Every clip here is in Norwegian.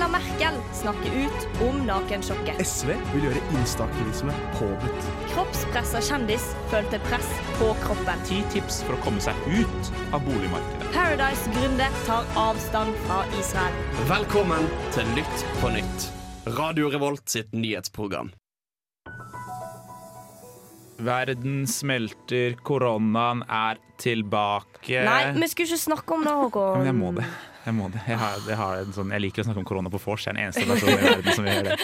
Angela Merkel snakker ut om nakensjokket. SV vil gjøre instaaktivisme påbudt. Kroppspressa kjendis følte press på kroppen. Ti tips for å komme seg ut av boligmarkedet. Paradise-gründer tar avstand fra Israel. Velkommen til Nytt på nytt. Radio Revolt sitt nyhetsprogram. Verden smelter, koronaen er tilbake. Nei, vi skulle ikke snakke om det, Håkon. Men jeg må det. Jeg, må det. Jeg, har, jeg, har en sånn, jeg liker å snakke om korona på vors. Jeg er den eneste personen i verden som gjør det.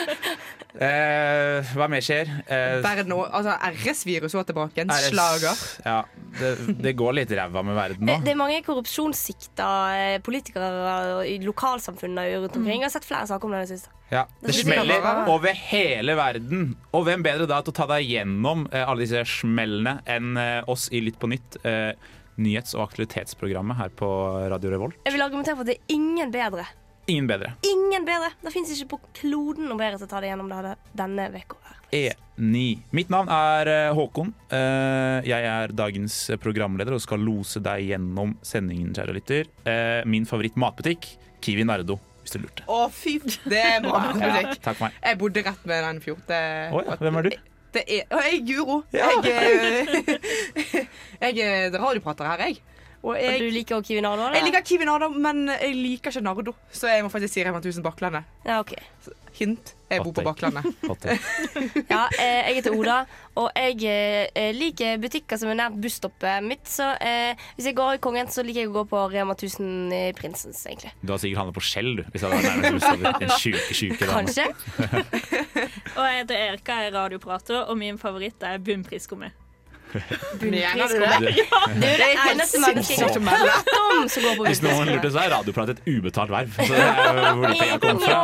Eh, hva mer skjer? Eh, Verden, og- altså RS-virus var tilbake. En RS slager. Ja, det, det går litt ræva med verden nå. Det, er mange korrupsjonssikta eh, politikere i lokalsamfunnene rundt omkring. Jeg har sett flere saker om det i det siste. Ja, det smeller over hele verden. Og hvem bedre da til å ta deg gjennom eh, alle disse smellene enn eh, oss i Lytt på nytt, eh, nyhets- og aktualitetsprogrammet her på Radio Revolt? Jeg vil argumentere for at det er ingen bedre. Ingen bedre. Ingen bedre. Det fins ikke på kloden noe bedre til å ta det gjennom det denne uka. E9. Mitt navn er eh, Håkon. Eh, Jeg er dagens programleder og skal lose deg gjennom sendingen, kjære lytter. Eh, Min favoritt-matbutikk, Kiwi Nardo, hvis du lurte. Å, fy Det er bra ja, Takk for meg. Jeg bodde rett ved den fjorte. Oh, ja, hvem er du? Det er, å, jeg er Guro. Ja. Jeg, jeg er radioprater her, jeg. Og Og jeg, du liker også Kiwi Nardo? eller? jeg liker Kiwi Nardo, men jeg liker ikke Nardo. Så jeg må faktisk si Rema 1000 Bakklandet. Ja, ok. Hint. Jeg bor på. Bakklandet. Ja, eh, jeg heter Oda, og jeg eh, liker butikker som er nært busstoppet mitt. Så eh, hvis jeg går i Kongen, så liker jeg å gå på Rema 1000 i Prinsens, egentlig. Du har sikkert handlet på Skjell, du. Hvis jeg hadde vært nærmest bustover. En sjuke, sjuke dame. Kanskje? Og jeg heter Erika, jeg er radioprater, og min favoritt er bunnpriskummi. Mener du det? Er det har hørt om som går på Hvis noen lurte, så er radioprat et ubetalt verv. Så det er hvor de pengene kommer fra,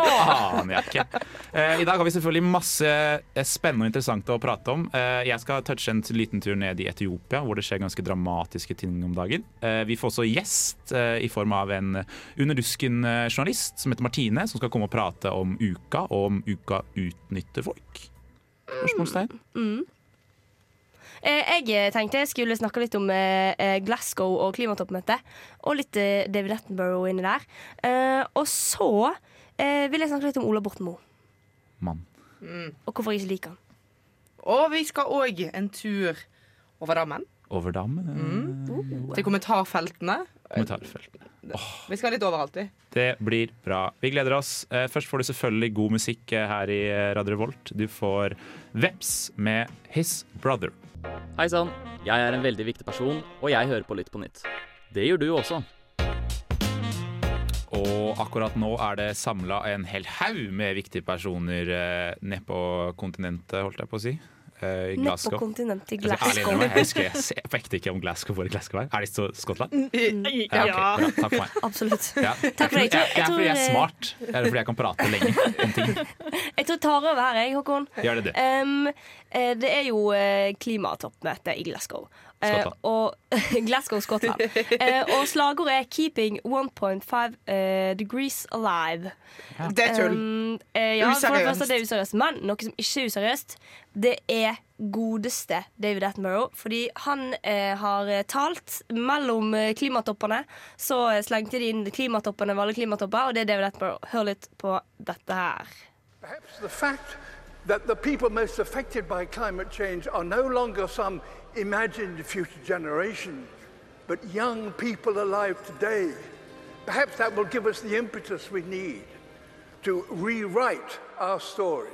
aner jeg ikke. Eh, I dag har vi selvfølgelig masse eh, spennende og interessant å prate om. Eh, Jeg skal touche en liten tur ned i Etiopia, hvor det skjer ganske dramatiske ting om dagen. Eh, Vi får også gjest i form av en under dusken-journalist som heter Martine, som skal komme og prate om uka, og om uka utnytter folk. Spørsmålstegn? Eh, Jeg tenkte jeg skulle snakke litt om eh, eh, Glasgow og klimatoppmøtet. Og litt eh, David Attenborough inni der. Eh, Og så eh, vil jeg snakke litt om Ola Borten Moe. Mann. Og hvorfor jeg ikke liker han. Og vi skal òg en tur over dammen. Over dammen? eh, Til kommentarfeltene. Kommentarfelt. Vi skal litt overalt, vi. Det blir bra. Vi gleder oss. Eh, Først får du selvfølgelig god musikk eh, her i eh, Radio Revolt. Du får Veps med His Brother. Hei sann, jeg er en veldig viktig person, og jeg hører på Lytt på nytt. Det gjør du også. Og akkurat nå er det samla en hel haug med viktige personer eh, nede på kontinentet, holdt jeg på å si. Eh, I Nede på kontinentet i Jeg Glasgow. jeg husker jeg ser på ekte ikke om Glasgow hvor Glasgow er. Er det så Skottland? Ja, Okay. Takk for meg. Absolutt. Ja. Er for det. jeg, Jeg jeg, er fordi jeg er eh, smart. Det er fordi jeg kan prate lenge om ting. Jeg tror jeg tar over her, jeg, Håkon. Gjør det du. Um, eh, det er jo eh, klimatoppmøte i Glasgow. Eh, Skottland. og Glasgow, Skottland. Eh, og slagordet er 'Keeping 1.5 eh, degrees alive'. Det er tull. Um, eh, ja, for det første første det er useriøst. Men noe som ikke er useriøst, det er godeste David Attenborough. Fordi han eh, har talt mellom eh, klimatoppene. Så eh, slengte de inn klimatoppene ved alle klimatopper, og det er David Attenborough. Hør litt på dette her. Perhaps the fact that the people most affected by climate change are no longer some imagined future generation, but young people alive today. Perhaps that will give us the impetus we need to rewrite our story.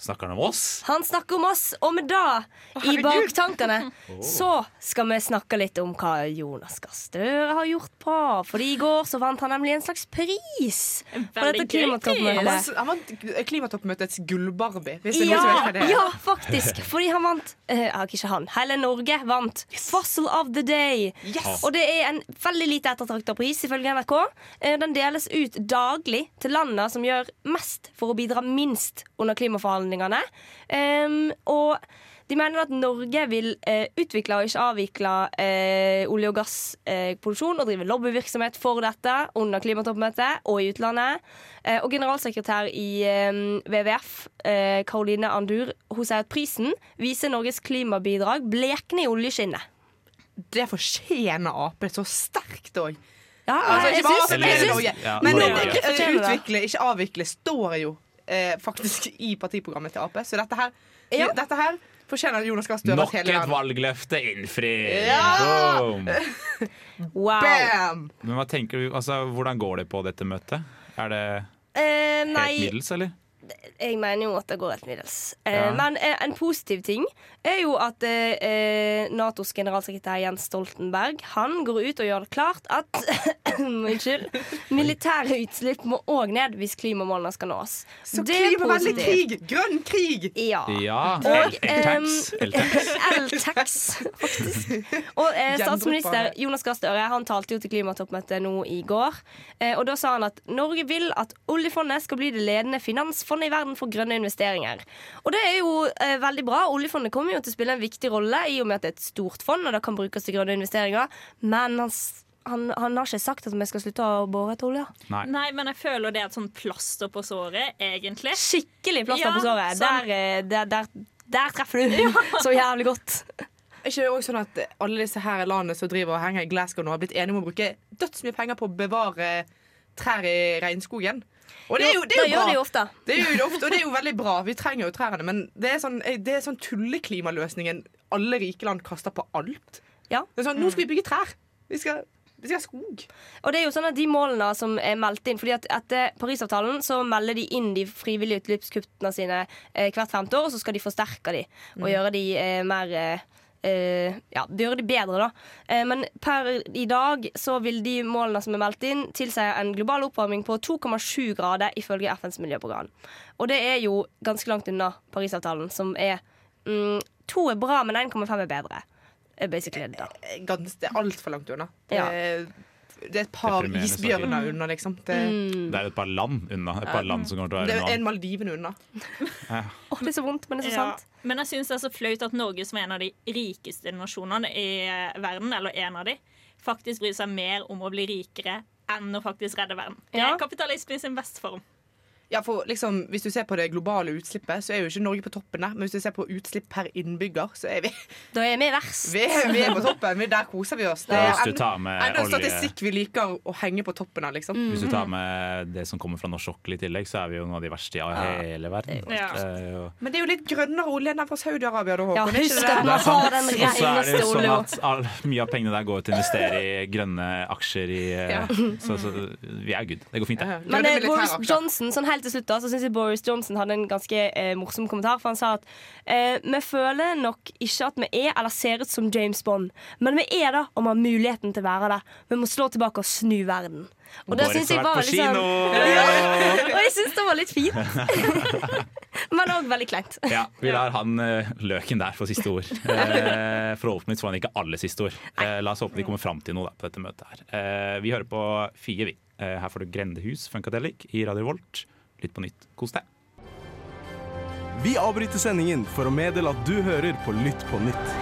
Snakker han om oss? Han snakker om oss, og med det i baktankene så skal vi snakke litt om hva Jonas Gahr Støre har gjort på. Fordi i går så vant han nemlig en slags pris for dette klimatoppmøtet. han vant klimatoppmøtets gullbarbie. Hvis det er noen som Ja, vet hva det er. ja, faktisk. Fordi han vant uh, Ikke han. Hele Norge vant Fossil of the Day. Yes. Og det er en veldig lite ettertrakta pris, ifølge NRK. Uh, Den deles ut daglig til landene som gjør mest for å bidra minst under klimaforhandlingene. Em, og de mener at Norge vil eh, utvikle og ikke avvikle eh, olje- og gassproduksjon og drive lobbyvirksomhet for dette under klimatoppmøtet og i utlandet. Eh, og generalsekretær i eh, WWF, Karoline Caroline Andur, hun sier at prisen viser Norges klimabidrag blekne i oljeskinnet. Det fortjener Ap så sterkt òg. Ja, Altså, ikke bare Norge. Men Norge. eh, utvikle, ikke avvikle, står jo eh, faktisk i partiprogrammet til Ap. Så dette her, Ja. dette her fortjener Jonas Gahr Støre Nok et valgløfte innfridd! Ja! Boom. Wow. Bam! Men hva tenker du, altså, Hvordan går det på dette møtet? Er det Eh, helt middels, eller? Jeg mener jo at det går helt middels. Eh, Ja. Men eh, en positiv ting er jo at eh, Natos generalsekretær Jens Stoltenberg Han går ut og gjør det klart at Unnskyld. Militære utslipp må òg ned hvis klimamålene skal nås. Så Det er klimavennlig krig! Grønn krig! Ja. Ja. Og, L-tax. ehm, faktisk. Og eh, statsminister Jonas Gahr Støre Han talte jo til klimatoppmøtet nå i går. Eh, og Da sa han at Norge vil at oljefondet skal bli det ledende finansfondet i verden for grønne investeringer. Og det er jo eh, veldig bra. Oljefondet kommer jo til å spille en viktig rolle i og med at det er et stort fond, og det kan brukes til grønne investeringer. Men han, han, han har ikke sagt at vi skal slutte å bore etter olje. Nei. Nei, men jeg føler det er et sånn plaster på såret, egentlig. Skikkelig plaster Ja, på såret. sånn. Der, eh, der, der, der treffer du så jævlig godt. Er ikke det også sånn at alle disse her landene som driver og henger i Glasgow nå, har blitt enige om å bruke dødsmye penger på å bevare trær i regnskogen? Og det er jo, det er jo gjør bra. de jo ofte. Det jo det ofte, og det er jo veldig bra. Vi trenger jo trærne. Men det er sånn, det er sånn tulleklimaløsningen alle rike land kaster på alt. Ja. Det er sånn, Nå skal vi bygge trær. Vi skal, vi skal skog. Og det er jo sånn at de målene som er meldt inn fordi at Etter Parisavtalen så melder de inn de frivillige utslippskuttene sine eh, hvert femte år, og så skal de forsterke de og gjøre de eh, mer eh, eh, ja, gjøre de bedre, da. Eh, men per i dag så vil de målene som er meldt inn, tilsi en global oppvarming på 2,7 grader ifølge FNs miljøprogram. Og det er jo ganske langt unna Parisavtalen, som er mm, To er bra, men 1,5 er bedre. Er basically det, da. Gans, det er altfor langt unna. Det, Ja. det er et par isbjørner unna, liksom. Det, Mm. Det er et par land unna. Et par land som kommer til å det er en unna. Maldivene unna. Åh, det er så vondt, men det er så Ja. sant. Men jeg syns det er så flaut at Norge, som er en av de rikeste nasjonene i eh, verden, eller en av de, faktisk bryr seg mer om å bli rikere enn å faktisk redde verden. Det er kapitalismen i sin beste form. Ja, for liksom, Hvis du ser på det globale utslippet, så er jo ikke Norge på toppen der. Men hvis du ser på utslipp per innbygger, så er vi, Da er vi verst. vi, er, vi er på toppen. Vi, der koser vi oss. Det er Hvis du en, tar med enda en statistikk vi liker å henge på toppen av, liksom. Hvis du tar med det som kommer fra norsk sokkel i tillegg, så er vi jo noen av de verste i hele verden. Ja. Det er jo- Men det er jo litt grønnere olje enn den fra Saudi-Arabia. da, Håkon. Ja, husk det at man har den Og så er det jo sånn at all, mye av pengene der går til å investere i grønne aksjer. I, eh, Ja. så, så vi er good. Det går fint, det. Ja, Men det er Boris. Johnson sånn helt til slutt da, så synes jeg Boris Johnson hadde en ganske eh, morsom kommentar. For han sa at eh, vi føler nok ikke at vi er eller ser ut som James Bond, men vi er det og vi har muligheten til å være det. Vi må slå tilbake og snu verden. Og det syns jeg var litt sånn. Og jeg syns det var litt fint. men òg veldig kleint. Ja, vi lar han eh, løken der få siste ord. Eh, Forhåpentligvis får han ikke alle siste ord. Eh, la oss håpe de kommer fram til noe da, på dette møtet her. Eh, vi hører på Fie, vi. Her får du Grendehus Funkadelic i Radio Volt. Lytt på nytt. Kos deg. Vi avbryter sendingen for å meddele at du hører på Lytt på nytt.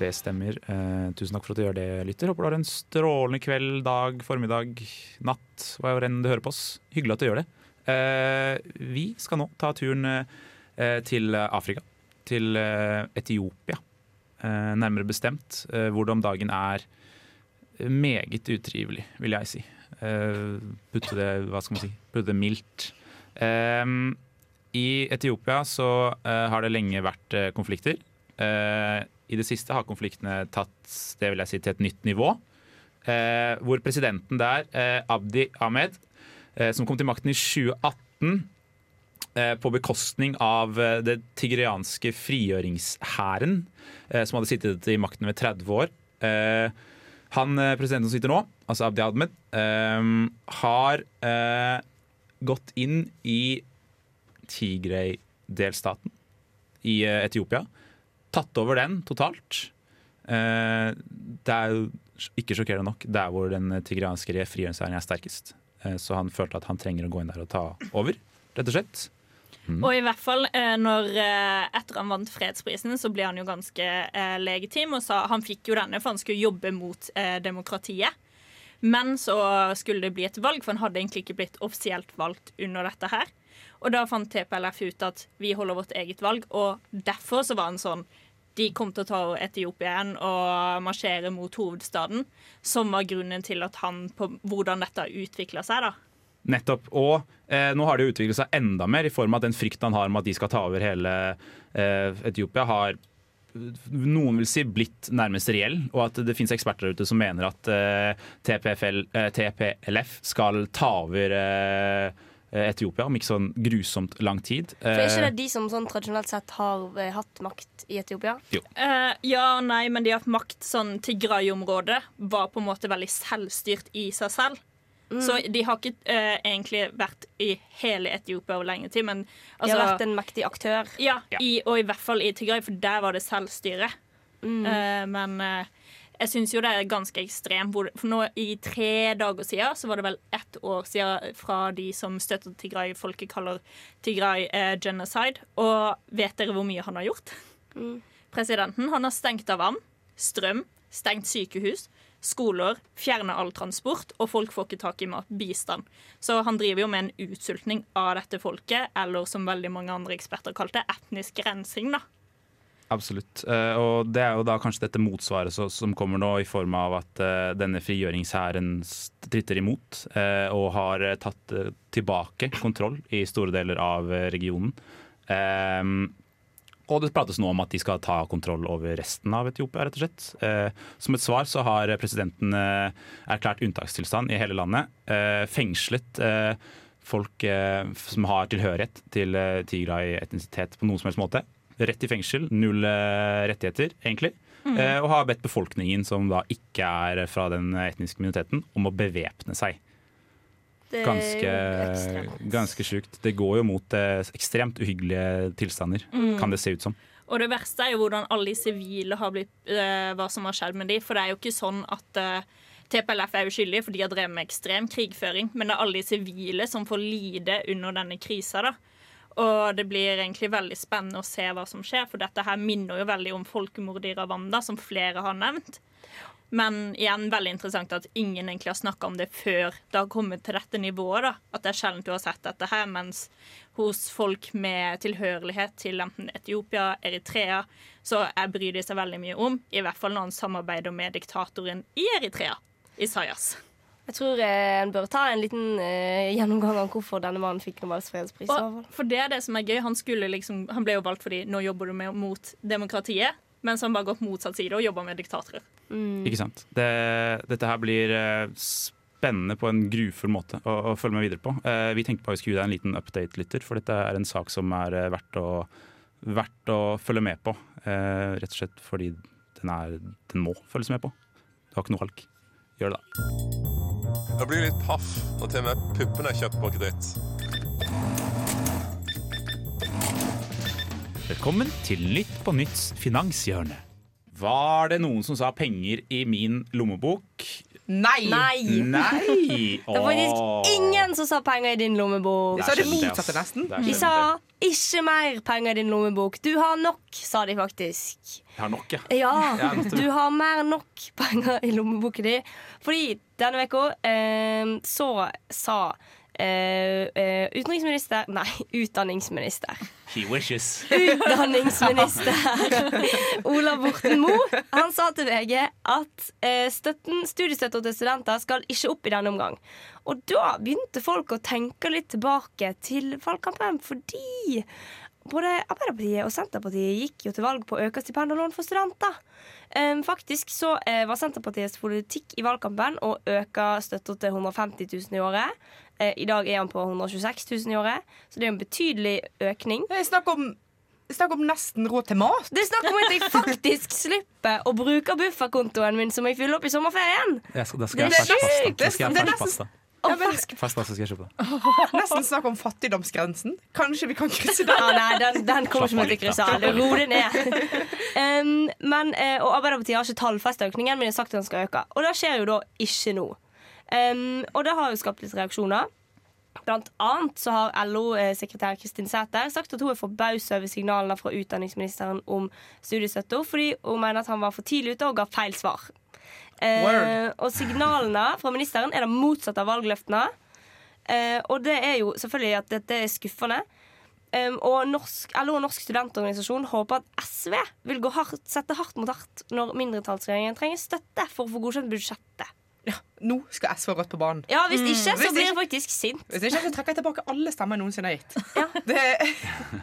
Det stemmer. Eh, tusen takk for at du gjør det, lytter. Håper du har en strålende kveld, dag, formiddag, natt, hva enn du hører på oss. Hyggelig at du gjør det. Eh, vi skal nå ta turen eh, til Afrika. Til eh, Etiopia, eh, nærmere bestemt. Eh, hvor det om dagen er meget utrivelig, vil jeg si. Eh, putte det, hva skal man si, putte det mildt. Eh, I Etiopia så eh, har det lenge vært konflikter. I det siste har konfliktene tatt det vil jeg si, til et nytt nivå. Hvor presidenten der, Abdi Ahmed, som kom til makten i 2018 eh, på bekostning av det tigrianske frigjøringshæren, som hadde sittet i makten ved 30 år. Han eh, presidenten som sitter nå, altså Abdi Ahmed, um, har uh, gått inn i Tigray-delstaten i uh, Etiopia. Tatt over den totalt. Uh, det er jo ikke sjokkerende nok der hvor den tigrianske frigjøringshæren er sterkest. Så han følte at han trenger å gå inn der og ta over, rett og slett. Og i hvert fall eh, når eh, etter han vant fredsprisen, så ble han jo ganske eh, legitim og sa han fikk jo denne for han skulle jobbe mot demokratiet. Men så skulle det bli et valg, for han hadde egentlig ikke blitt offisielt valgt under dette her. Og da fant TPLF ut at vi holder vårt eget valg, og derfor så var han sånn de kom til å ta Etiopia igjen og marsjere mot hovedstaden, som var grunnen til at han på hvordan dette utvikla seg. da. Nettopp. Og eh, nå har det jo utviklet seg enda mer i form av at den frykten han har om at de skal ta over hele eh, Etiopia, har noen vil si blitt nærmest reell, og at det finnes eksperter der ute som mener at eh, TPFL, eh, TPLF skal ta over eh, Etiopia om ikke sånn grusomt lang tid. For er ikke Eh, det de som sånn tradisjonelt sett har eh, hatt makt i Etiopia? Eh, ja og nei, men de har hatt makt. Sånn Tigray-området var på en måte veldig selvstyrt i seg selv. Så de har ikke eh, egentlig vært i hele Etiopia over lenge tid, men De altså, har vært en mektig aktør. Ja, Ja. I, og i hvert fall i Tigray, for der var det selvstyre. Eh, men eh, jeg syns jo det er ganske ekstremt. For nå i tre dager siden så var det vel ett år siden fra de som støtter Tigray-folket, kaller Tigray eh, genocide. Og vet dere hvor mye han har gjort? Presidenten han har stengt av vann, strøm, stengt sykehus, skoler, fjerner all transport, og folk får ikke tak i mat. Bistand. Så han driver jo med en utsultning av dette folket, eller som veldig mange andre eksperter kalte det, etnisk rensing. da. Absolutt. Eh, og det er jo da kanskje dette motsvaret som kommer nå, i form av at eh, denne frigjøringshæren stritter imot eh, og har tatt tilbake kontroll i store deler av regionen. Og det prates nå om at de skal ta kontroll over resten av Etiopia, rett og slett. Eh, som et svar så har presidenten eh, erklært unntakstilstand i hele landet. Eh, fengslet folk som har tilhørighet til eh, Tigray-etnisitet på noen som helst måte. Rett i fengsel, null rettigheter, egentlig. Mm. og har bedt befolkningen, som da ikke er fra den etniske minoriteten, om å bevæpne seg. Det er Ganske, ganske sjukt. Det går jo mot eh, ekstremt uhyggelige tilstander, kan det se ut som. Og det verste er jo hvordan alle de sivile har blitt eh, hva som har skjedd med de, For det er jo ikke sånn at eh, TPLF er uskyldige, for de har drevet med ekstrem krigføring. Men det er alle de sivile som får lide under denne krisa. da. Og det blir egentlig veldig spennende å se hva som skjer, for dette her minner jo veldig om folkemordet i Rwanda, som flere har nevnt. Men igjen veldig interessant at ingen egentlig har snakka om det før det har kommet til dette nivået. da. At det er sjelden du har sett dette her, mens hos folk med tilhørighet til enten Etiopia, Eritrea, så jeg bryr de seg veldig mye om. I hvert fall når han samarbeider med diktatoren i Eritrea, Isayas. Jeg tror eh, en bør ta en liten eh, gjennomgang av hvorfor denne mannen fikk Nobels fredspris. Og for det er det som er gøy. Han, skulle liksom, han ble jo valgt fordi nå jobber du med, mot demokratiet, mens han bare gått motsatt side og jobber med diktatorer. Ikke sant? Det, dette her blir eh, spennende på en grufull måte å, å følge med videre på. Eh, vi tenkte på at vi skulle gi deg en liten update, lytter, for dette er en sak som er eh, verdt, å, verdt å følge med på. Eh, rett og slett fordi den, er, den må følges med på. Du har ikke noe valg. Gjør det, da. Jeg blir litt paff når til og med puppene er kjøpt på kreditt. Velkommen til Nytt på Nytts finanshjørne. Var det noen som sa penger i min lommebok? Nei! Nei! Nei! Det var faktisk ingen som sa penger i din lommebok. De sa det motsatte, nesten. De sa 'ikke mer penger i din lommebok'. Du har nok, sa de faktisk. Jeg har nok, ja. Ja, Ja, du har mer enn nok penger i lommeboken din. Fordi denne uka eh, så sa eh, eh, utenriksminister Nei, utdanningsminister. He wishes. Utdanningsminister Ola Borten Moe Han sa til VG at eh, støtten, studiestøtta til studenter skal ikke opp i denne omgang. Og da begynte folk å tenke litt tilbake til valgkampen, fordi både Arbeiderpartiet og Senterpartiet gikk jo til valg på å øke stipend og lån for studenter. Faktisk så eh, var Senterpartiets politikk i valgkampen å øke støtta til 150 000 i året. Eh, I dag er han på 126 000 i året, så det er en betydelig økning. Det er snakk om, snakk om nesten råd til mat. Det er snakk om at jeg faktisk slipper å bruke bufferkontoen min som jeg fyller opp i sommerferien. Jeg skal, Det er sjukt! Jeg Det er jeg kjøpe. da. Nesten snakk om fattigdomsgrensen. Kanskje vi kan krysse den? Ja, nei, den, den kommer ikke vi til å krysse. Ro deg ned. Um, men, eh, og Arbeiderpartiet har ikke tallfesta økningen, men de har sagt at den skal øke. Og det skjer jo da ikke nå. Um, og det har jo skapt litt reaksjoner. Blant annet så har LO-sekretær Kristin Sæther sagt at hun er forbausa over signalene fra utdanningsministeren om studiestøtta, fordi hun mener at han var for tidlig ute og ga feil svar. Eh, og signalene fra ministeren er det motsatte av valgløftene. Eh, og det er jo selvfølgelig at dette er skuffende. Um, og norsk, LO og Norsk studentorganisasjon håper at SV vil gå hardt, sette hardt mot hardt når mindretallsregjeringen trenger støtte for å få godkjent budsjettet. Ja, nå skal SV og Rødt på banen. Ja, Hvis ikke, så Hvis blir jeg faktisk sint. Hvis ikke så trekker jeg tilbake alle stemmer jeg noensinne har gitt. Det,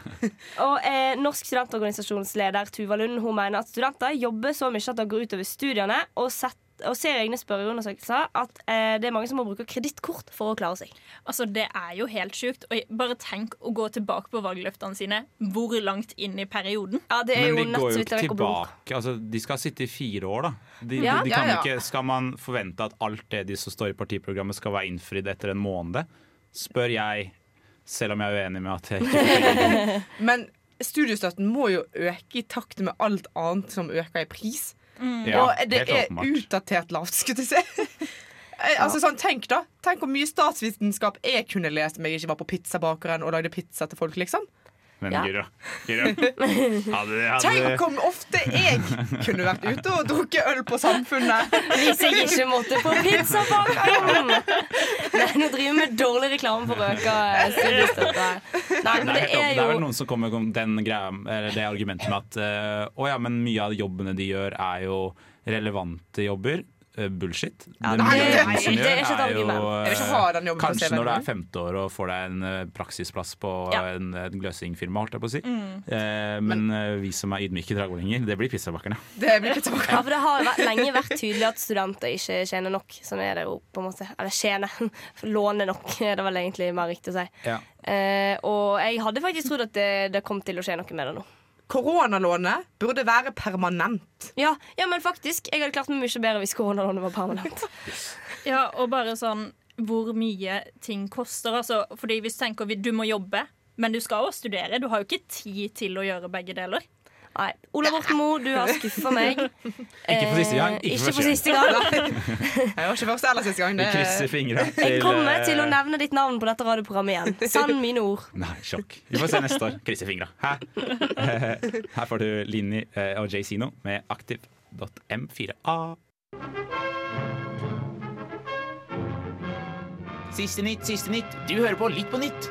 Og eh, Norsk studentorganisasjonsleder Tuva Lund hun mener at studenter jobber så mye at det går utover studiene, og, sett, og ser egne spørreundersøkelser at eh, det er mange som må bruke kredittkort for å klare seg. Altså, Det er jo helt sjukt. Og bare tenk å gå tilbake på valgløftene sine. Hvor langt inn i perioden? Ja, det er Men jo de går jo ikke tilbake. Altså, de skal sitte i fire år, da. De, Ja, de, de ja, kan ja. Ikke, skal man forvente at alt det de som står i partiprogrammet skal være innfridd etter en måned? Spør jeg, selv om jeg er uenig med at jeg ikke men studiestøtten må jo øke i takt med alt annet som øker i pris. Ja, og det er utdatert lavt, skulle jeg si. Eh, Altså, sånn, tenk da Tenk hvor mye statsvitenskap jeg kunne lest om jeg ikke var på pizzabakeren og lagde pizza til folk. liksom Men Ja. Gyro, Gyro. Hadde, hadde, Tenk om ofte jeg kunne vært ute og drukket øl på Samfunnet. Hvis jeg ikke måtte på pizzabakeren! Nei, nå driver vi med dårlig reklame for å øke eh, studiestøtta. Nei, men er, det er vel noen som kommer med den greia, eller det argumentet med at eh, å ja, men mye av jobbene de gjør, er jo relevante jobber. Eh, Bullshit. Ja, det, nei, det- nei, det er ikke eh, på Kanskje når du er femte år og får deg en eh, praksisplass på Ja. en, en gløsingfirma, holdt jeg på å si. Mm. Eh, men men vi som er ydmyke dragolinger, det blir pizzabakkerne. Det blir. Ja, for Det har lenge vært tydelig at studenter ikke tjener nok. Sånn er det jo på en måte Eller tjener. Låner nok, er det vel egentlig mer riktig å si. Ja. Eh, og jeg hadde faktisk trodd at det, det kom til å skje noe med det nå. Koronalånet burde være permanent. Ja, ja, men faktisk. Jeg hadde klart meg mye bedre hvis koronalånet var permanent. Ja, og bare sånn hvor mye ting koster. Altså, fordi hvis du tenker du må jobbe, men du skal også studere. Du har jo ikke tid til å gjøre begge deler. Nei. Ola Borten Moe, du har skuffa meg. Ikke for siste gang, Eh, ikke ikke for siste gang. Jeg var ikke første eller siste gang. Vi Det krysser fingra Jeg kommer eh, til å nevne ditt navn på dette radioprogrammet igjen. Sann mine ord. Nei, sjokk. Vi får se neste år. Krysser fingra. Hæ? Her får du Linni eh, og Jay Zino med aktiv.m4a. Siste nytt, siste nytt. Du hører på Litt på nytt.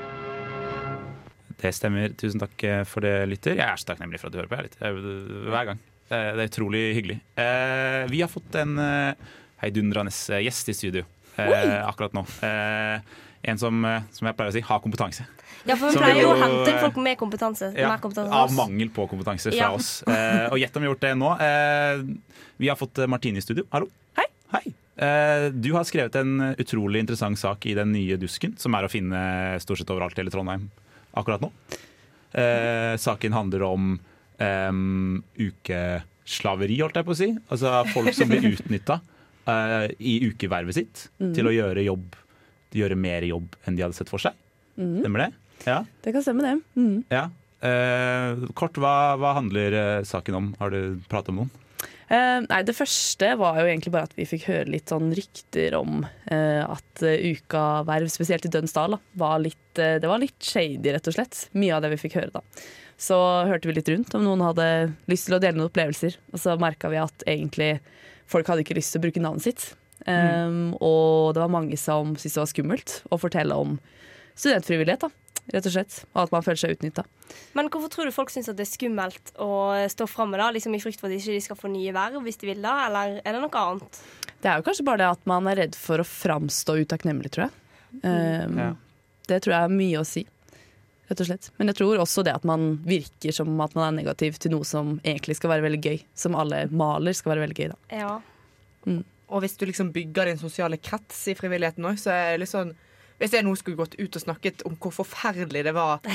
Det stemmer. Tusen takk eh, for det, lytter. Jeg er så takknemlig for at du hører på. Jeg, litt. Jeg, hver gang. Eh, Det er utrolig hyggelig. Eh, Vi har fått en eh, heidundrende gjest i studio eh, akkurat nå. Eh, En som, eh, som jeg pleier å si, har kompetanse. Ja, for Vi pleier jo å hente inn eh, folk med kompetanse. Ja, med kompetanse av mangel på kompetanse fra Ja. oss. Eh, og gjett om vi har gjort det nå. Eh, vi har fått eh, Martine i studio. Hallo. Hei. Hei. Eh, du har skrevet en utrolig interessant sak i Den nye dusken, som er å finne stort sett overalt i hele Trondheim akkurat nå. Eh, saken handler om em, ukeslaveri, holdt jeg på å si. Altså folk som blir utnytta i ukevervet sitt Mm. til å gjøre jobb Gjøre mer jobb enn de hadde sett for seg. Mm. Stemmer det? Ja. Det kan stemme, det. Mm. Ja. Eh, kort, hva, hva handler eh, saken om? Har du pratet om noen? Eh, nei, Det første var jo egentlig bare at vi fikk høre litt sånn rykter om uh, at uh, ukaverv, spesielt i Dønsdal, da, var litt, uh, det var litt shady, rett og slett. Mye av det vi fikk høre da. Så hørte vi litt rundt om noen hadde lyst til å dele noen opplevelser. Og så merka vi at egentlig folk hadde ikke lyst til å bruke navnet sitt. Um, og det var mange som syntes det var skummelt å fortelle om studentfrivillighet, da, rett og slett. Og at man føler seg utnytta. Men hvorfor tror du folk syns det er skummelt å stå fram med det? Liksom I frykt for at de ikke skal få nye verv hvis de vil da, eller er det noe annet? Det er jo kanskje bare det at man er redd for å framstå utakknemlig, tror jeg. Um, Ja. Det tror jeg er mye å si, rett og slett. Men jeg tror også det at man virker som at man er negativ til noe som egentlig skal være veldig gøy. Som alle maler skal være veldig gøy, da. Ja. Og hvis du liksom bygger din sosiale krets i frivilligheten òg, så er det litt sånn hvis jeg nå skulle gått ut og snakket om hvor forferdelig det var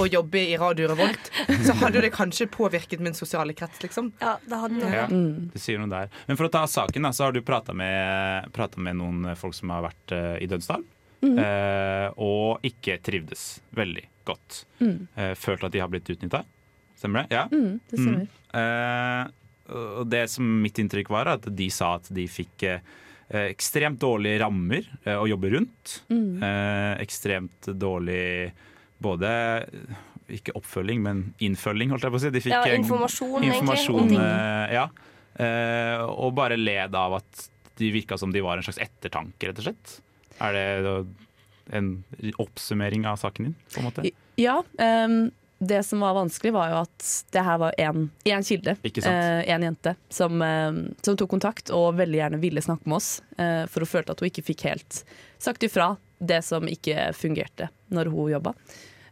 å jobbe i Radio Revolt, så hadde det kanskje påvirket min sosiale krets, liksom. Ja, det hadde det. Ja, det sier noe der. Men for å ta saken, da, så har du prata med, med noen folk som har vært uh, i Dødsdal. Mm. Uh, og ikke trivdes veldig godt. Mm. Uh, følt at de har blitt utnytta. Stemmer det? Ja. Mm, det stemmer. Eh, og det som mitt inntrykk var, at de sa at de fikk ekstremt dårlige rammer eh, å jobbe rundt. Mm. Eh, ekstremt dårlig både ikke oppfølging, men innfølging, holdt jeg på å si. De fikk Ja, informasjon, informasjon, egentlig, eh, ja. Eh, og bare led av at de virka som de var en slags ettertanke, rett og slett. Er det en oppsummering av saken din, på en måte? Ja. ehm, det som var vanskelig, var jo at det her var én kilde, én jente, som, ehm, som tok kontakt og veldig gjerne ville snakke med oss. eh, for hun følte at hun ikke fikk helt sagt ifra det som ikke fungerte når hun jobba.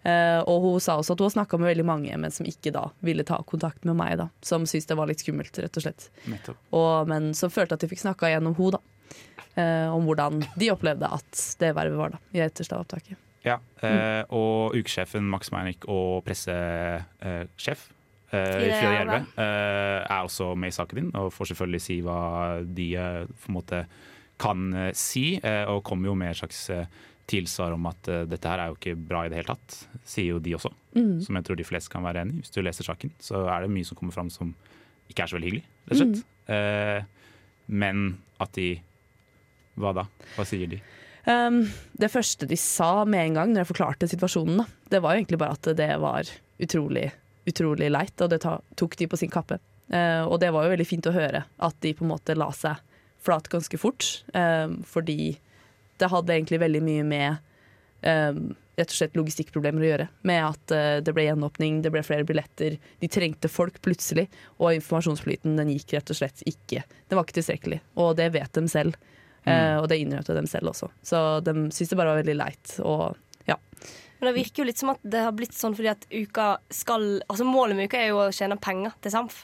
Eh, og hun sa også at hun har snakka med veldig mange, men som ikke da ville ta kontakt med meg. da Som syntes det var litt skummelt, rett og slett. Og, men som følte at de fikk snakka gjennom henne, da. eh, om hvordan de opplevde at det vervet var da i etterstavopptaket. Ja, eh, og ukesjefen Max Meinick og pressesjef eh, Frida Frida. Gjerve eh, er også med i saken din og får selvfølgelig si hva de på en måte kan si, og kommer jo med et slags tilsvar om at dette her er jo ikke bra i det hele tatt, sier jo de også. Mm. Som jeg tror de fleste kan være enig i. Hvis du leser saken, så er det mye som kommer fram som ikke er så veldig hyggelig, rett og slett. Eh, men at de Hva da? Hva sier de? Um, det første de sa med en gang når jeg forklarte situasjonen, da, det var jo egentlig bare at det var utrolig, utrolig leit, og det ta, tok de på sin kappe. Uh, og det var jo veldig fint å høre at de på en måte la seg flat ganske fort, um, fordi det hadde egentlig veldig mye med um, rett og slett logistikkproblemer å gjøre. Med at uh, det ble gjenåpning, det ble flere billetter, de trengte folk plutselig, og informasjonsflyten den gikk rett og slett ikke. Det var ikke tilstrekkelig, og det vet de selv. Eh, og det innrømte dem selv også. Så de syntes det bare var veldig leit. Og ja. Men det virker jo litt som at det har blitt sånn fordi at uka skal Altså Målet med uka er jo å tjene penger til Samf.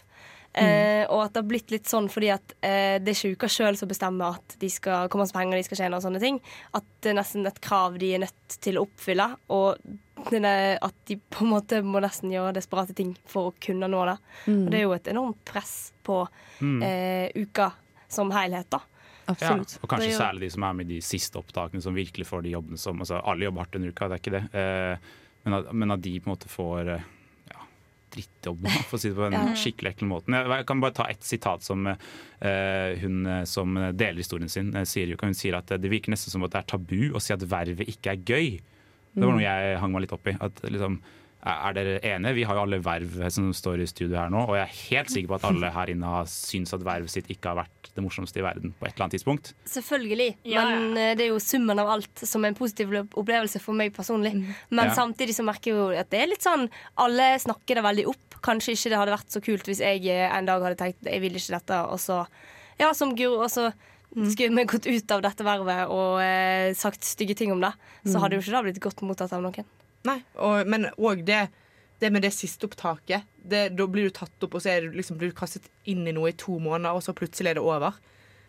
Eh, og at det har blitt litt sånn fordi at eh, det er ikke uka sjøl som bestemmer at de skal hvor masse penger de skal tjene og sånne ting. At det er nesten et krav de er nødt til å oppfylle. Og det at de på en måte må nesten gjøre desperate ting for å kunne nå det. Mm. Og det er jo et enormt press på Mm. eh, uka som helhet, da. Ja, og kanskje særlig de som er med i de siste opptakene, som virkelig får de jobbene som altså Alle jobber hardt en uke, det er ikke det. Eh, men, at, men at de på en måte får eh, ja, drittjobb, for å si det på en Ja. skikkelig ekkel måte. Jeg, jeg kan bare ta ett sitat som eh, hun eh, som deler historien sin, eh, sier. Hun sier at det virker nesten som at det er tabu å si at vervet ikke er gøy. Det var Mm. noe jeg hang meg litt opp i. At liksom, er dere enige? Vi har jo alle verv som står i studio her nå, og jeg er helt sikker på at alle her inne har syns at vervet sitt ikke har vært det morsomste i verden på et eller annet tidspunkt. Selvfølgelig. Ja, Men eh, det er jo summen av alt som er en positiv opplevelse for meg personlig. Men Ja. samtidig så merker jeg jo at det er litt sånn Alle snakker det veldig opp. Kanskje ikke det hadde vært så kult hvis jeg eh, en dag hadde tenkt jeg vil ikke dette, og så Ja, som Guro, og så skulle vi gått ut av dette vervet og eh, sagt stygge ting om det. Så Mm. hadde jo ikke det blitt godt mottatt av noen. Nei, og, men òg det, det med det siste opptaket. Det, da blir du tatt opp, og så du, liksom, blir du kastet inn i noe i to måneder, og så plutselig er det over.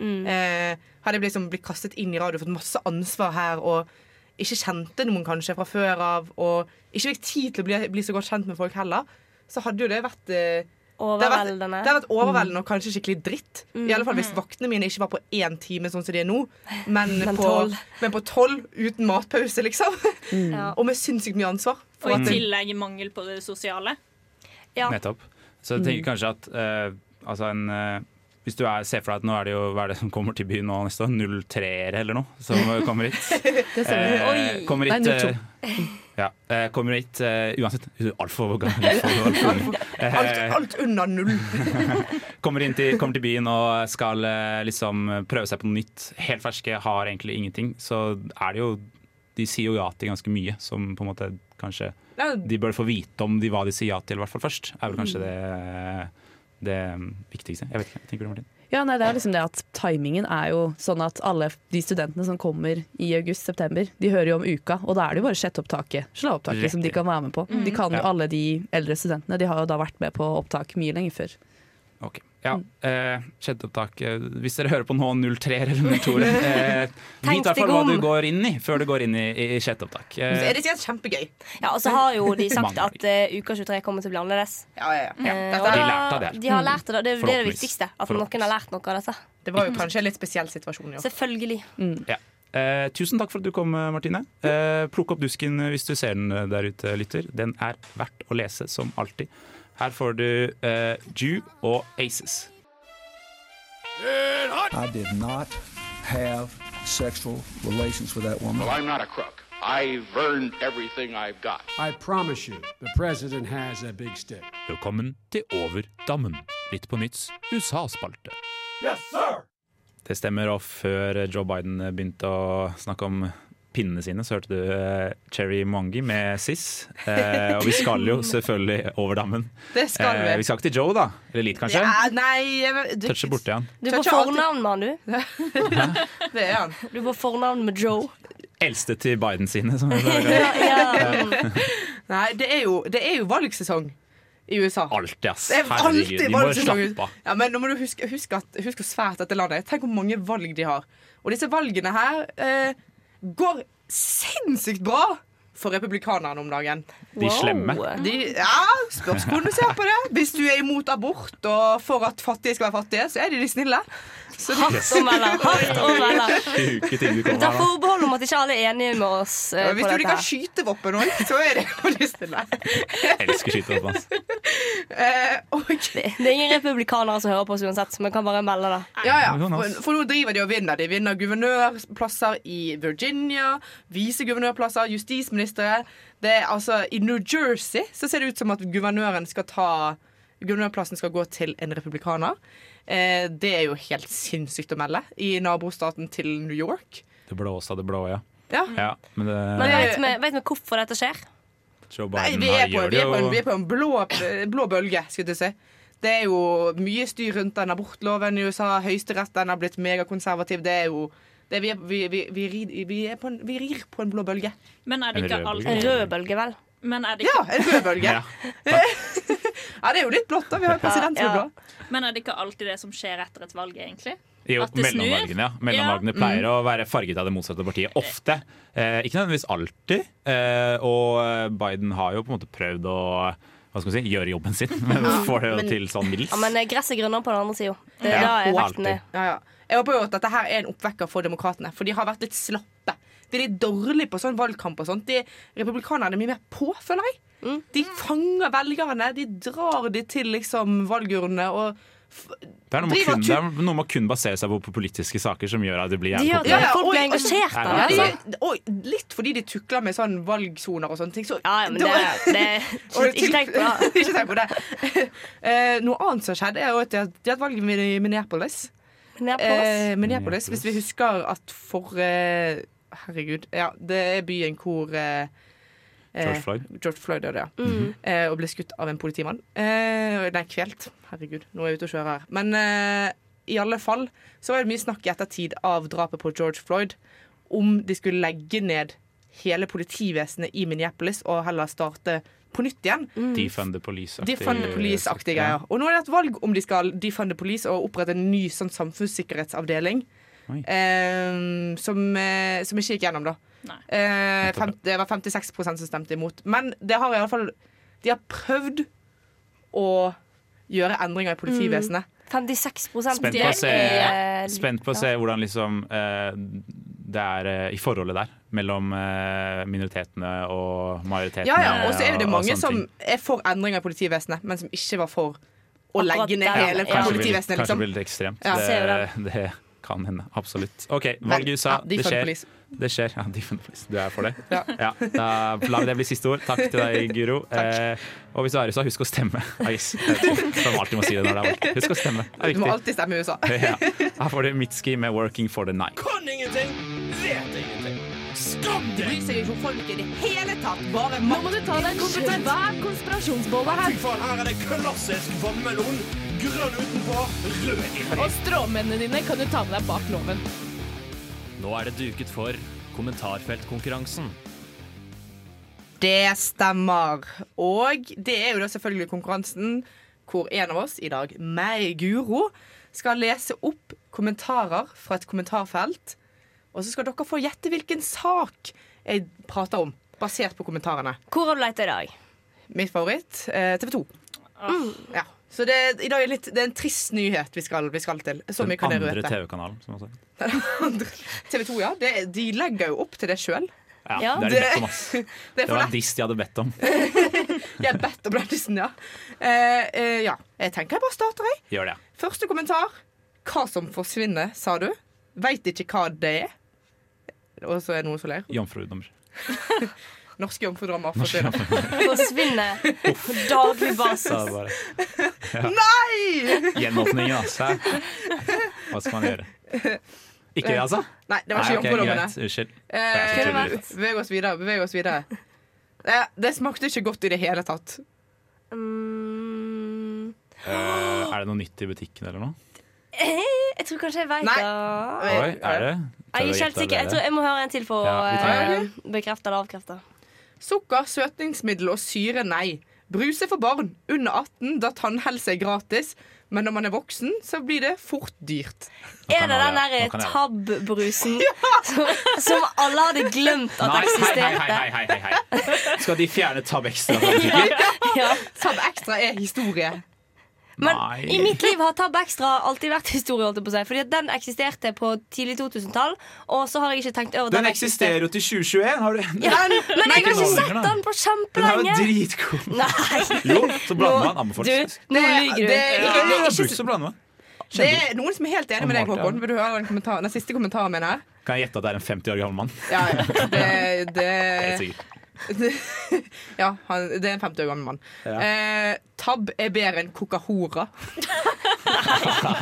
Eh, hadde jeg liksom blitt kastet inn i radio, fått masse ansvar her, og ikke kjente noen kanskje fra før av, og ikke fikk tid til å bli, bli så godt kjent med folk heller, så hadde jo det vært eh, Overveldende. det har vært overveldende og kanskje skikkelig dritt. Mm. I alle fall hvis vaktene mine ikke var på én time, sånn som de er nå, men, Men på, tolv. men på tolv uten matpause, liksom. Ja. Og med sinnssykt mye ansvar. Og i tillegg mangel på det sosiale. Nettopp. Så jeg tenker kanskje at uh, altså en uh, hvis du er, ser for deg at nå er det jo hva er det som kommer til byen nå neste år? 03-ere eller noe som kommer hit. Det stemmer. Eh, Oi. kommer hit, Nei, 02. ja, eh, kommer hit uh, uansett Altfor gammel. Alt, alt, ung. Eh, alt, alt under null. kommer, til, kommer til byen og skal liksom prøve seg på noe nytt. Helt ferske, har egentlig ingenting. Så er det jo De sier jo ja til ganske mye som på en måte kanskje De bør få vite om de, hva de sier ja til, i hvert fall først. Er vel kanskje Mm. det, det viktigste. Jeg vet ikke, tenker du Martin? Ja, nei, det er liksom det at Timingen er jo sånn at alle de studentene som kommer i august-september, de hører jo om uka, og da er det jo bare sjetteopptaket slagopptaket, som de kan være med på. De kan jo. Alle de eldre studentene de har jo da vært med på opptak mye lenger før. Ok. Ja, eh, Sjetteopptak. eh, Hvis dere hører på nå 03 eller 02 eh, Vit i hvert fall hva du går inn i før du går inn i, i sjetteopptak. Så er Eh, det sikkert kjempegøy. Ja, Og så har jo de sagt at uh, uka 23 kommer til å bli annerledes. Ja, ja, ja. Eh, og er- De lærte det. De har lært det. Det, er- det er det viktigste. At noen har lært noe av dette. Det var jo kanskje en litt spesiell situasjon, ja. Selvfølgelig. ja. eh, tusen takk for at du kom, Martine. Eh, plukk opp dusken hvis du ser den der ute, lytter. Den er verdt å lese, som alltid. Her får du uh, Jew og Aces. I did not have sexual relations with that woman. Well, I'm not a crook. I've earned everything I've got. I promise you, the president has a big stick. Velkommen til Over dammen, Litt på nytts USA-spalte. Yes, sir! Det stemmer, og før Joe Biden begynte å snakke om pinnene sine, så hørte du eh, Cherry Mwangi med Sis. Eh, og vi skal jo selvfølgelig over dammen. Det skal vi. Eh, vi skal ikke til Joe, da. Eller litt, kanskje? Ja, nei du- Toucher borti han. Du alltid- fornavn med han, du. Det er han. Du får fornavn med Joe. Eldste til Biden sine. Som ja. Nei, det er jo, det er jo valgsesong i USA. Alltid, ass. Det er Herregud, de må slappe av. Ja, men nå må du huske, huske, at, huske svært dette landet. Tenk hvor mange valg de har. Og disse valgene her eh, går sinnssykt bra for republikanerne om dagen. De slemme. De, ja, spørs hvordan du ser på det. Hvis du er imot abort og for at fattige skal være fattige, så er de de snille. Så de- Hardt melde. Hardt du Ta forbehold om at ikke alle er enige med oss eh, Ja, hvis på du dette. ikke har her. skytevåpen òg, så er det jo de snille. Elsker skytevåpen. Eh, og Det det er ingen republikanere som hører på oss uansett, så vi kan bare melde det. Ja, ja. For, for nå driver de og vinner. De vinner guvernørplasser i Virginia, viseguvernørplasser, justisministre. Det er altså I New Jersey så ser det ut som at guvernøren skal ta Guvernørplassen skal gå til en republikaner. Eh, det er jo helt sinnssykt å melde i nabostaten til New York. Det blåste av det blå, ja. Ja. ja men det, Men vet vi, vet vi hvorfor dette skjer? Nei, vi er på, vi er en, vi er på en blå, blå bølge, skulle jeg si. Det er jo mye styr rundt den abortloven i USA. Høyesteretten har blitt megakonservativ. Det er jo det vi, vi, vi, vi, rir, vi, er på en, vi rir på en blå bølge. Men er det ikke rød En rød bølge, vel? Men er det Ja, en rød bølge. Ja. Ja, det er jo litt blått, da. Vi har jo president som er blå. men er det ikke alltid det som skjer etter et valg, egentlig? Jo, mellomvalgene, ja. Mellomvalgene Ja. pleier å være farget av det motsatte partiet. Ofte. Eh, ikke nødvendigvis alltid. Eh, og Biden har jo på en måte prøvd å hva skal si, gjøre jobben sin, men får det jo men- til sånn middels. Ja, Men eh, gresset grønner på den andre sida. Det er Ja, da effekten er. Ja, ja. Jeg håper jo at dette her er en oppvekker for demokratene, for de har vært litt slappe. De er litt dårlige på sånn valgkamp og sånt. De, republikanerne er mye mer på, føler jeg. Mm. De fanger velgerne. De drar de til liksom valgurnene og Det er, kun, det er noe med å kun basere seg på på politiske saker som gjør at det blir jævlig Ja, folk blir engasjert av Ja, det, og litt fordi de tukler med sånn valgsoner og sånne ting. Så, Ja, ja, men det, det Ikke tenk på det. ikke tenk på det. Noe annet som skjedde, er at har- de har hatt valg i Minneapolis. Minneapolis. Eh, Minneapolis. Hvis vi husker at for eh, Herregud. Ja, det er byen hvor eh, eh, George Floyd. George Floyd døde, ja. Mm. Eh, og ble skutt av en politimann. Eh, nei, kvelt. Herregud, nå er jeg ute og kjører her. Men eh, i alle fall så var det mye snakk i ettertid av drapet på George Floyd om de skulle legge ned hele politivesenet i Minneapolis og heller starte på nytt igjen. Defund the police-aktig. Defund the police-aktige greier. Og nå er det et valg om de skal defund the police og opprette en ny sånn samfunnssikkerhetsavdeling. Eh, som, eh, som ikke gikk gjennom, da. Eh, fem, det var 56% som stemte imot. Men det har i alle fall De har prøvd å gjøre endringer i politivesenet. 56 Spent på å se, er- spent på å se hvordan liksom eh, det er eh, i forholdet der mellom eh, minoritetene og majoritetene. Ja, ja, Og så er det mange som er for endringer i politivesenet, men som ikke var for å legge ned hele ja. Kanskje, politivesenet. kanskje Liksom. blir litt ekstremt. Ja. Det, det kan hende. Absolutt. OK, valg i USA. ja, det skjer. Det skjer. Ja, defund police. Du er for det? Ja. Da lar vi det bli siste ord. Takk til deg, Guro. Eh, og hvis du er i USA, husk å stemme. Ais, som alltid må si det når det er valg. Husk å stemme. Det er Du må alltid stemme i USA. Ja. Her får du Mitski med 'Working for the Night'. Kan ingenting, vet ingenting. Skam De deg! bryr seg ikke om folk i det hele tatt. Bare Nå må du ta deg en svær konspirasjonsbolle Fy her. faen, her er det klassisk vannmelon. Grønn utenpå, rød inni. Og stråmennene dine kan du ta med deg bak loven. Nå er det duket for kommentarfeltkonkurransen. Det stemmer. Og det er jo da selvfølgelig konkurransen hvor en av oss, i dag meg, Guro, skal lese opp kommentarer fra et kommentarfelt. Og så skal dere få gjette hvilken sak jeg prater om, basert på kommentarene. Hvor har du lett i dag? Mitt favoritt eh, TV 2. Ja. Så det, i dag er litt, det er en trist nyhet vi skal, vi skal til. Den andre. TV-kanalen. som også. TV 2, ja. Det, de legger jo opp til det sjøl. Ja, Ja. det er de om. Det Det er var en diss de hadde bedt om. Jeg bedt om den dissen, ja. Uh, uh, ja. Jeg tenker jeg bare starter, jeg. Gjør det. Første kommentar. Hva som forsvinner, sa du? Veit ikke hva det er. Og så er det noen som ler. Jomfrudommer. Norske jomfrudommer forsvinner. På daglig basis. Ja. Nei! Gjenåpningen, altså. Hva skal man gjøre? Ikke det, altså? Nei, det var ikke jomfrudommene. Unnskyld. Eh. Beveg oss videre. Beveg oss videre. Det, det smakte ikke godt i det hele tatt. Mm, Uh, er det noe nytt i butikken eller noe? eh, jeg tror kanskje jeg veit det. Oi, er det? Jeg er ikke helt sikker. Jeg tror jeg må høre en til for å Ja, eh, bekrefte eller avkrefte. Sukker, søtningsmiddel og syre, nei. Brus er for barn under 18, da tannhelse er gratis. Men når man er voksen, så blir det fort dyrt. Er det den derre Tab-brusen som, som alle hadde glemt at Nei, eksisterte? hei, hei, hei, hei, hei. Skal de fjerne Tab Extra ja. Ja. Tab Extra er historie. Men Nei. i mitt liv har Tab Extra alltid vært historie. holdt jeg på å si Fordi Den eksisterte på tidlig 2000-tall, og så har jeg ikke tenkt over den. Den eksisterer jo til 2021. Har du? Ja, men jeg har ikke sett den på Den er jo kjempelenge. dritgod. Nei. Jo, så blander man. Du, nå Det- lyver du. det- det er ikke- så blander man. Det er noen som er helt enig med deg, Håkon. Vil du høre den, kommentar, den siste kommentaren min her? Kan jeg gjette at det er en 50 år gammel mann? Ja, ja. Det, det. ja han, det er en 50 år gammel mann. Ja. Eh, tab er bedre enn Coca-Hora.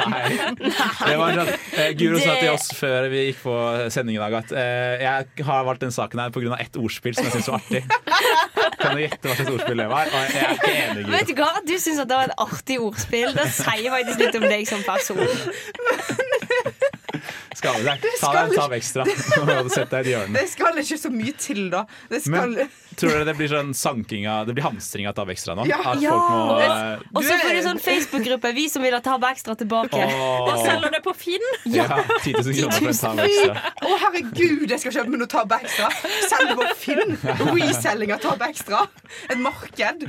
Nei. Det var sånn, eh, Guro sa til oss før vi gikk på sending i dag at eh, jeg har valgt den saken her pga. ett ordspill som jeg syns var artig. Kan du gjette hva slags ordspill det var? Og jeg er ikke enig, Vet du hva? Du syns det var et artig ordspill. Det sier faktisk litt om deg som person. Skal vi. Ta deg en tab ekstra sett deg i et hjørne. Det skal ikke så mye til, da. Det skal Men tror dere det blir sånn sanking av Det blir hamstring av tab ekstra nå? Ja. Ja. Og så får du sånn Facebook-gruppe. Vi som vil ha Tab Ekstra tilbake. Oh. Og selger det på Finn. Ja, 10 000 kroner for en tab ekstra. Å, herregud, jeg skal kjøpe meg noe Tab Ekstra. Selg det på Finn. Reselling av Tab Ekstra. Et marked.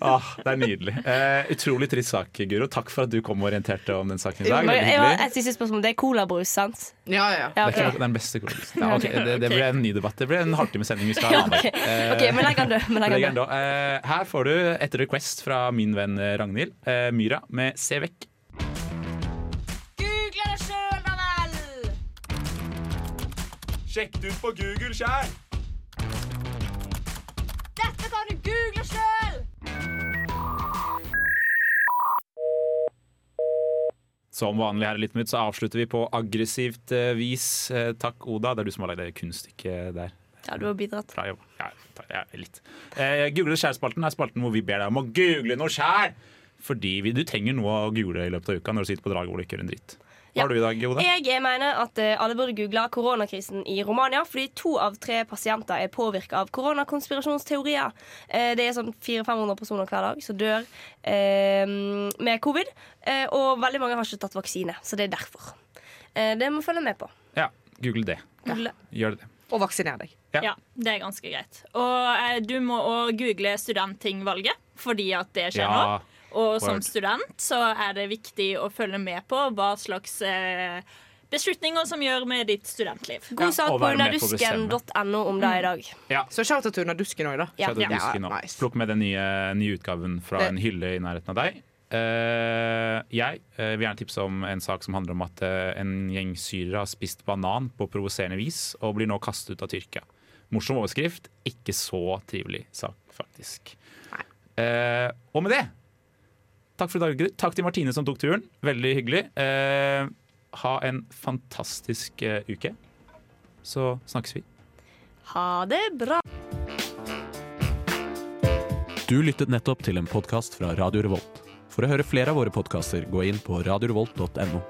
Åh, det er nydelig. Eh, utrolig trist sak, Guro. Takk for at du kom og orienterte om den saken i dag. Jeg, jeg, jeg jeg, siste spørsmål. Det er colabrus, sant? Ja, ja. Ja, Det er ikke den beste colaen. Ja, okay. det, det ble en ny debatt. Det ble en halvtimesending vi skal ha. Ok, okay. men legg den død, men legg den død. Eh, her får du et request fra min venn Ragnhild eh, Myra med 'Se vekk'. Google det sjøl, da vel! Sjekk det ut på Google sjæl! Dette kan du google Som vanlig her i Litt minutt så avslutter vi på aggressivt eh, vis. Eh, takk, Oda. Det er du som har lagd det kunststykket der. Ja, du har bidratt. Fra, ja, ja, litt. Eh, Google skjær-spalten er spalten hvor vi ber deg om å google noe sjæl! Fordi vi, du trenger noe å google i løpet av uka når du sitter på draget hvor du ikke gjør en dritt. Hva Ja. har du i dag, Oda? Jeg mener at eh, alle burde google koronakrisen i Romania, fordi to av tre pasienter er påvirka av koronakonspirasjonsteorier. Eh, Det er sånn 400-500 personer hver dag som dør eh, med covid. Eh, og veldig mange har ikke tatt vaksine, så det er derfor. Eh, det må følge med på. Ja, google det. Google. Gjør det. Og vaksiner deg. Ja. Ja, det er ganske greit. Og eh, du må òg google studenttingvalget, fordi at det skjer Ja. nå. Og som student så er det viktig å følge med på hva slags eh, beslutninger som gjør med ditt studentliv. God sak på underdusken.no om det i dag. Ja. Så shout out til Under dusken òg, da. Ja. Shout Ja, nice. Plukk med den nye, nye utgaven fra Det- en hylle i nærheten av deg. Uh, jeg uh, vil gjerne tipse om en sak som handler om at uh, en gjeng syrere har spist banan på provoserende vis og blir nå kastet ut av Tyrkia. Morsom overskrift, ikke så trivelig sak, faktisk. Eh, og med det Takk for i dag, Gry. Takk til Martine som tok turen. Veldig hyggelig. Eh, ha en fantastisk eh, uke. Så snakkes vi. Ha det bra. Du lyttet nettopp til en podkast fra Radio Revolt. For å høre flere av våre podkaster, gå inn på radiorevolt.no.